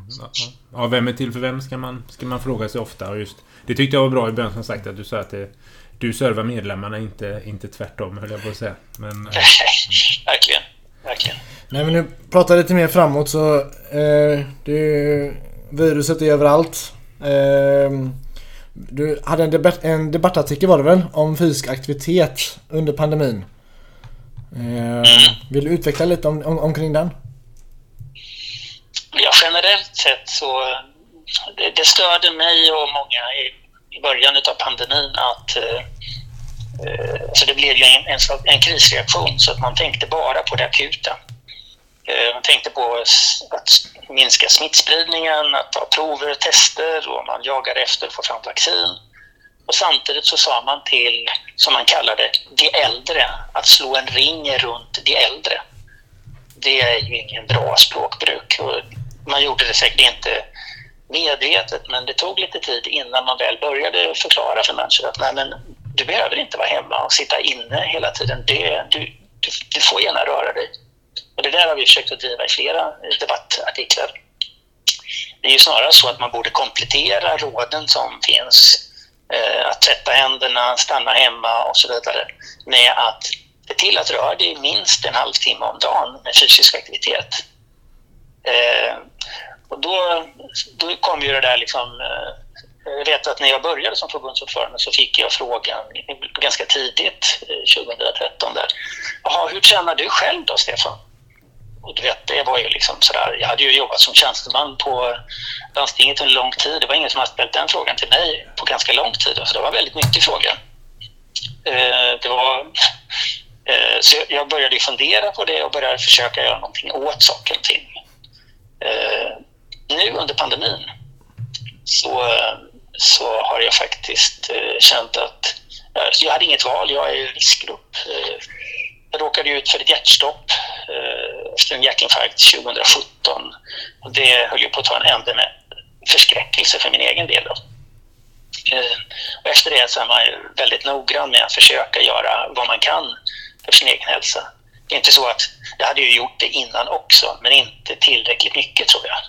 Mm, ja, vem är till för vem ska man, ska man fråga sig ofta. Och just det tyckte jag var bra i början som sagt att du sa att det, du servar medlemmarna, inte, inte tvärtom höll jag på att säga. Men, äh, verkligen, verkligen. Nej men nu pratar lite mer framåt så eh, det, viruset är överallt. Eh, du hade en, debatt, en debattartikel var det väl om fysisk aktivitet under pandemin. Eh, vill du utveckla lite om, om, omkring den? Ja, generellt sett så det, det störde mig och många i, i början av pandemin att eh, eh, så det blev ju en, en, en, krisreaktion så att man tänkte bara på det akuta. Eh, man tänkte på att minska smittspridningen, att ta prover och tester och man jagade efter att få fram vaccin. Och samtidigt så sa man till, som man kallade de äldre, att slå en ring runt de äldre. Det är ju ingen bra språkbruk. Och man gjorde det säkert inte medvetet, men det tog lite tid innan man väl började förklara för människor att nej, men du behöver inte vara hemma och sitta inne hela tiden. Det, du, du, du får gärna röra dig. Och det där har vi försökt att driva i flera debattartiklar. Det är ju snarare så att man borde komplettera råden som finns, eh, att tvätta händerna, stanna hemma och så vidare, med att se till att röra dig minst en halvtimme om dagen med fysisk aktivitet. Eh, och då, då kom ju det där liksom... Eh, jag vet att när jag började som förbundsordförande så fick jag frågan ganska tidigt, eh, 2013 där. Jaha, hur tjänar du själv då, Stefan? Och du vet, det var ju liksom sådär. Jag hade ju jobbat som tjänsteman på landstinget under lång tid. Det var ingen som hade ställt den frågan till mig på ganska lång tid. Så det var en väldigt nyttig fråga. Eh, det var... Eh, så jag började fundera på det och började försöka göra någonting åt saken och ting Eh, nu under pandemin så, eh, så har jag faktiskt eh, känt att jag hade inget val, jag är i riskgrupp. Jag råkade ut för ett hjärtstopp efter en hjärtinfarkt 2017. Och det höll ju på att ta en ände med förskräckelse för min egen del. Då. Och efter det så är man väldigt noggrann med att försöka göra vad man kan för sin egen hälsa. Det är inte så att jag hade ju gjort det innan också, men inte tillräckligt mycket tror jag.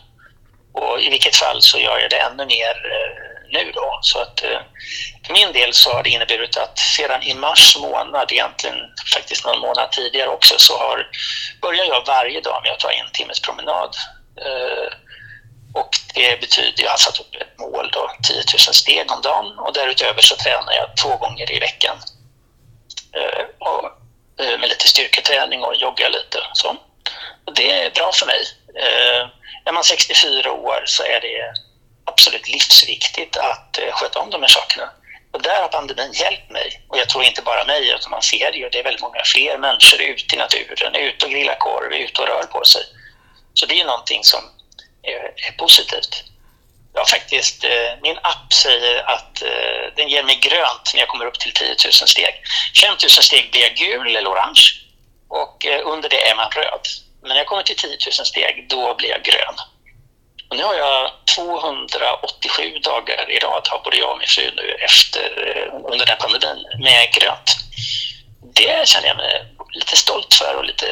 Och i vilket fall så gör jag det ännu mer eh, nu då. Så att eh, för min del så har det inneburit att sedan i mars månad, egentligen faktiskt någon månad tidigare också, så har, börjar jag varje dag med att ta en timmes promenad. Eh, och det betyder, alltså jag har satt upp ett mål då, 10 000 steg om dagen och därutöver så tränar jag två gånger i veckan. Och, Eh, med lite styrketräning och jogga lite. Så. Och det är bra för mig eh, är man 64 år så är det absolut livsviktigt att eh, sköta om de här sakerna. Och där har pandemin hjälpt mig. Och jag tror inte bara mig, utan man ser det ju. Det är väldigt många fler människor ute i naturen, ute och grillar korv, ute och rör på sig. Så det är någonting som är, är positivt. Jag faktiskt, eh, min app säger att eh, den ger mig grönt när jag kommer upp till 10 000 steg. 5 000 steg blir jag gul eller orange och eh, under det är man röd. Men när jag kommer till 10 000 steg, då blir jag grön. Och nu har jag 287 dagar i rad, har både jag och min fru nu efter, under den här pandemin, med grönt. Det känner jag mig lite stolt för och lite...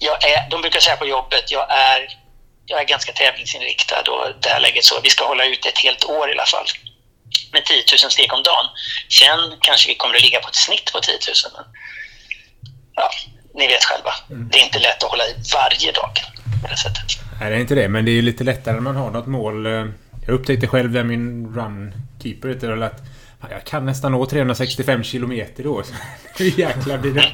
Jag är, de brukar säga på jobbet, jag är, jag är ganska tävlingsinriktad och det här läget så, vi ska hålla ut ett helt år i alla fall med 10 000 steg om dagen. Sen kanske vi kommer att ligga på ett snitt på 10 000. Men, ja, ni vet själva. Mm. Det är inte lätt att hålla i varje dag på det sättet. Nej, det är inte det. Men det är ju lite lättare när man har något mål. Jag upptäckte själv där min runkeeper heter att Jag kan nästan nå 365 kilometer då. Hur jäkla blir det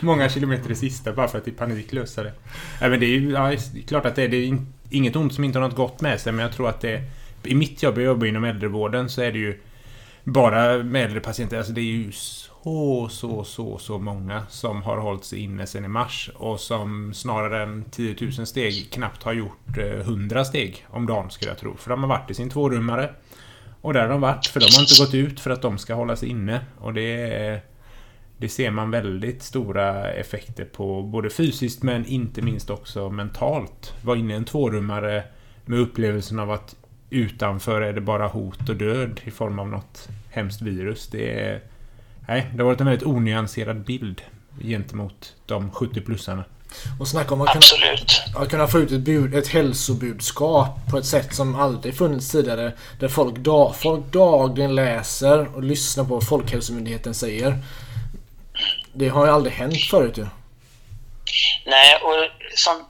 många kilometer det sista bara för att i panik lösa det. Nej, men det är ju ja, det är klart att det är, det är inget ont som inte har något gott med sig men jag tror att det... I mitt jobb, jag jobbar inom äldrevården, så är det ju bara med äldre patienter. Alltså det är ju så, så, så, så många som har hållit sig inne sedan i mars och som snarare än 10 000 steg knappt har gjort 100 steg om dagen skulle jag tro. För de har varit i sin tvårummare. Och där har de varit, för de har inte gått ut för att de ska hålla sig inne. Och det Det ser man väldigt stora effekter på, både fysiskt men inte minst också mentalt. Var inne i en tvårummare med upplevelsen av att utanför är det bara hot och död i form av något hemskt virus. Det är... Nej, det har varit en väldigt onyanserad bild gentemot de 70-plussarna. Och snacka om att kunna, att kunna få ut ett, bud, ett hälsobudskap på ett sätt som aldrig funnits tidigare. Där folk, dag, folk dagligen läser och lyssnar på vad Folkhälsomyndigheten säger. Det har ju aldrig hänt förut ju. Nej, och som,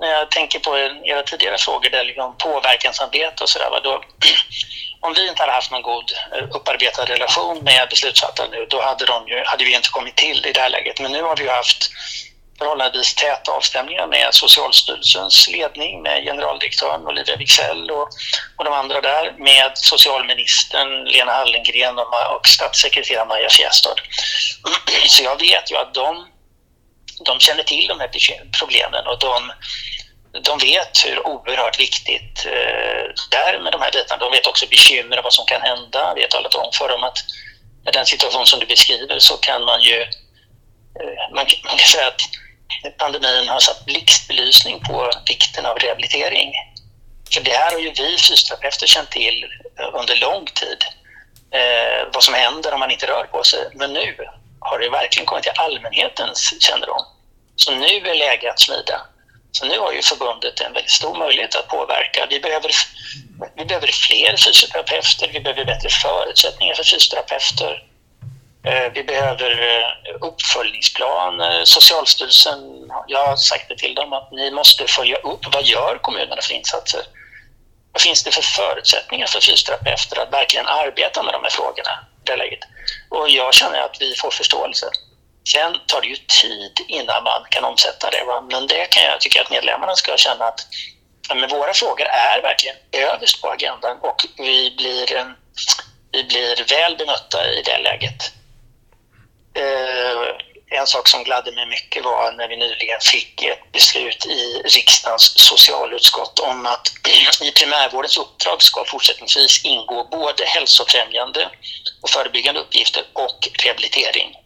när jag tänker på era tidigare frågor där liksom påverkansarbete och sådär. Då, om vi inte hade haft någon god eh, upparbetad relation med beslutsfattare nu, då hade, de ju, hade vi inte kommit till i det här läget. Men nu har vi ju haft förhållandevis täta avstämningar med Socialstyrelsens ledning, med generaldirektören Olivia Wigzell och, och de andra där, med socialministern Lena Hallengren och, och statssekreterare Maja Fjästad. Så jag vet ju att de, de känner till de här problemen och de, de vet hur oerhört viktigt eh, det är med de här bitarna. De vet också bekymmer vad som kan hända. Vi har talat om för dem att i den situation som du beskriver så kan man ju eh, man, man kan säga att pandemin har satt blixtbelysning på vikten av rehabilitering. För det här har ju vi fysioterapeuter känt till under lång tid. Eh, vad som händer om man inte rör på sig. Men nu har det verkligen kommit till allmänhetens kännedom. Så nu är läge att smida. Så nu har ju förbundet en väldigt stor möjlighet att påverka. Vi behöver, vi behöver fler fysioterapeuter, vi behöver bättre förutsättningar för fysioterapeuter. Eh, vi behöver eh, uppföljningsplan. Eh, Socialstyrelsen, jag har sagt det till dem att ni måste följa upp. Vad gör kommunerna för insatser? Vad finns det för förutsättningar för fysioterapeuter att verkligen arbeta med de här frågorna i det läget? Och jag känner att vi får förståelse. Sen tar det ju tid innan man kan omsätta det. Va? Men det kan jag tycka att medlemmarna ska känna att men våra frågor är verkligen överst på agendan och vi blir, vi blir väl bemötta i det läget. Eh, en sak som gladde mig mycket var när vi nyligen fick ett beslut i riksdagens socialutskott om att i primärvårdens uppdrag ska fortsättningsvis ingå både hälsofrämjande och förebyggande uppgifter och rehabilitering.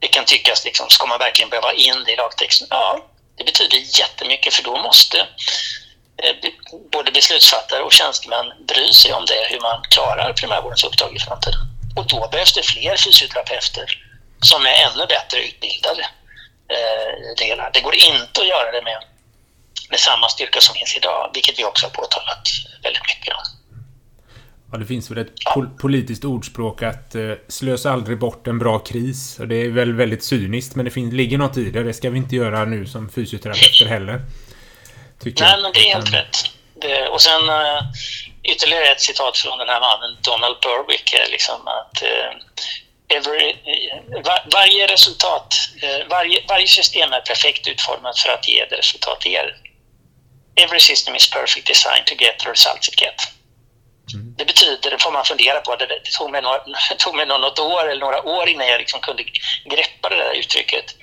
Det kan tyckas, liksom, ska man verkligen behöva in det i lagtexten? Ja, det betyder jättemycket för då måste eh, både beslutsfattare och tjänstemän bry sig om det, hur man klarar primärvårdens uppdrag i framtiden. Och då behövs det fler fysioterapeuter som är ännu bättre utbildade eh, det går inte att göra det med, med samma styrka som finns idag, vilket vi också har påtalat väldigt mycket. Ja, det finns väl ett pol politiskt ordspråk att eh, slösa aldrig bort en bra kris. Och det är väl väldigt cyniskt, men det finns, ligger något i det. Det ska vi inte göra nu som fysioterapeuter heller. Tycker Nej, jag. men det är helt rätt. Det, och sen uh, ytterligare ett citat från den här mannen, Donald Berwick, liksom att uh, every, var, varje resultat, uh, varje, varje system är perfekt utformat för att ge det resultat det ger. Every system is perfect designed to get the results it gets. Mm. Det betyder, det får man fundera på, det, det tog, mig några, tog mig något år eller några år innan jag liksom kunde greppa det där uttrycket.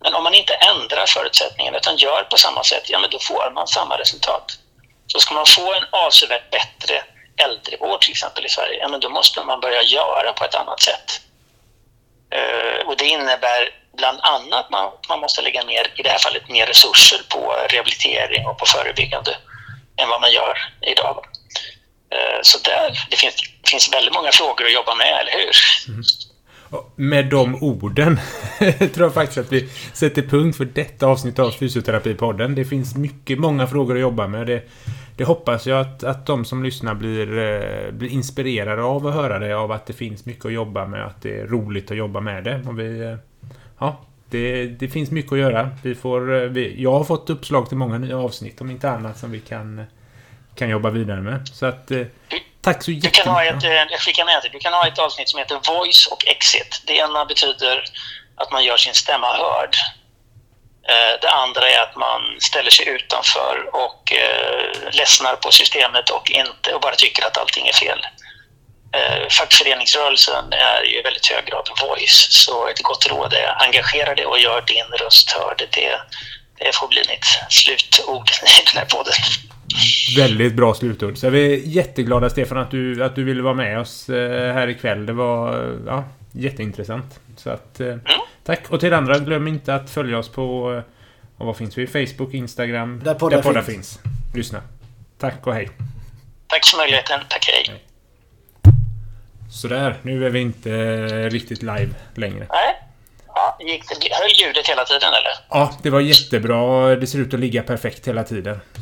Men om man inte ändrar förutsättningarna utan gör på samma sätt, ja men då får man samma resultat. Så ska man få en avsevärt bättre äldrevård till exempel i Sverige, ja men då måste man börja göra på ett annat sätt. Eh, och det innebär bland annat att man, man måste lägga ner, i det här fallet, mer resurser på rehabilitering och på förebyggande än vad man gör idag. Eh, så där, det finns, finns väldigt många frågor att jobba med, eller hur? Mm. Med de orden tror jag faktiskt att vi sätter punkt för detta avsnitt av Fysioterapipodden. Det finns mycket, många frågor att jobba med. Det, det hoppas jag att, att de som lyssnar blir, eh, blir inspirerade av att höra det, av att det finns mycket att jobba med, att det är roligt att jobba med det. Och vi, eh, ja, det, det finns mycket att göra. Vi får, vi, jag har fått uppslag till många nya avsnitt, om inte annat, som vi kan kan jobba vidare med. Så att... Eh, Tack så Du kan ha ett, jättemycket. eh, jag skickar med dig, du kan ha ett avsnitt som heter Voice och Exit. Det ena betyder att man gör sin stämma hörd. Eh, det andra är att man ställer sig utanför och eh, ledsnar på systemet och, inte, och bara tycker att allting är fel. Eh, fackföreningsrörelsen är ju i väldigt hög grad voice, så ett gott råd är engagera dig och gör din röst hörd. Det, det får bli mitt slutord i den här podden. Väldigt bra slutord. Så vi är jätteglada Stefan att du, att du ville vara med oss här ikväll. Det var ja, jätteintressant. Så att, eh, Tack. Och till andra, glöm inte att följa oss på... eh, Och vad finns vi? Facebook, Instagram. Där poddar finns. Lyssna. Tack och hej. Tack för möjligheten. Tack, hej. Sådär, nu är vi inte eh, riktigt live längre. Nej. Ja, gick det, höll ljudet hela tiden eller? Ja, det var jättebra. Det ser ut att ligga perfekt hela tiden. Så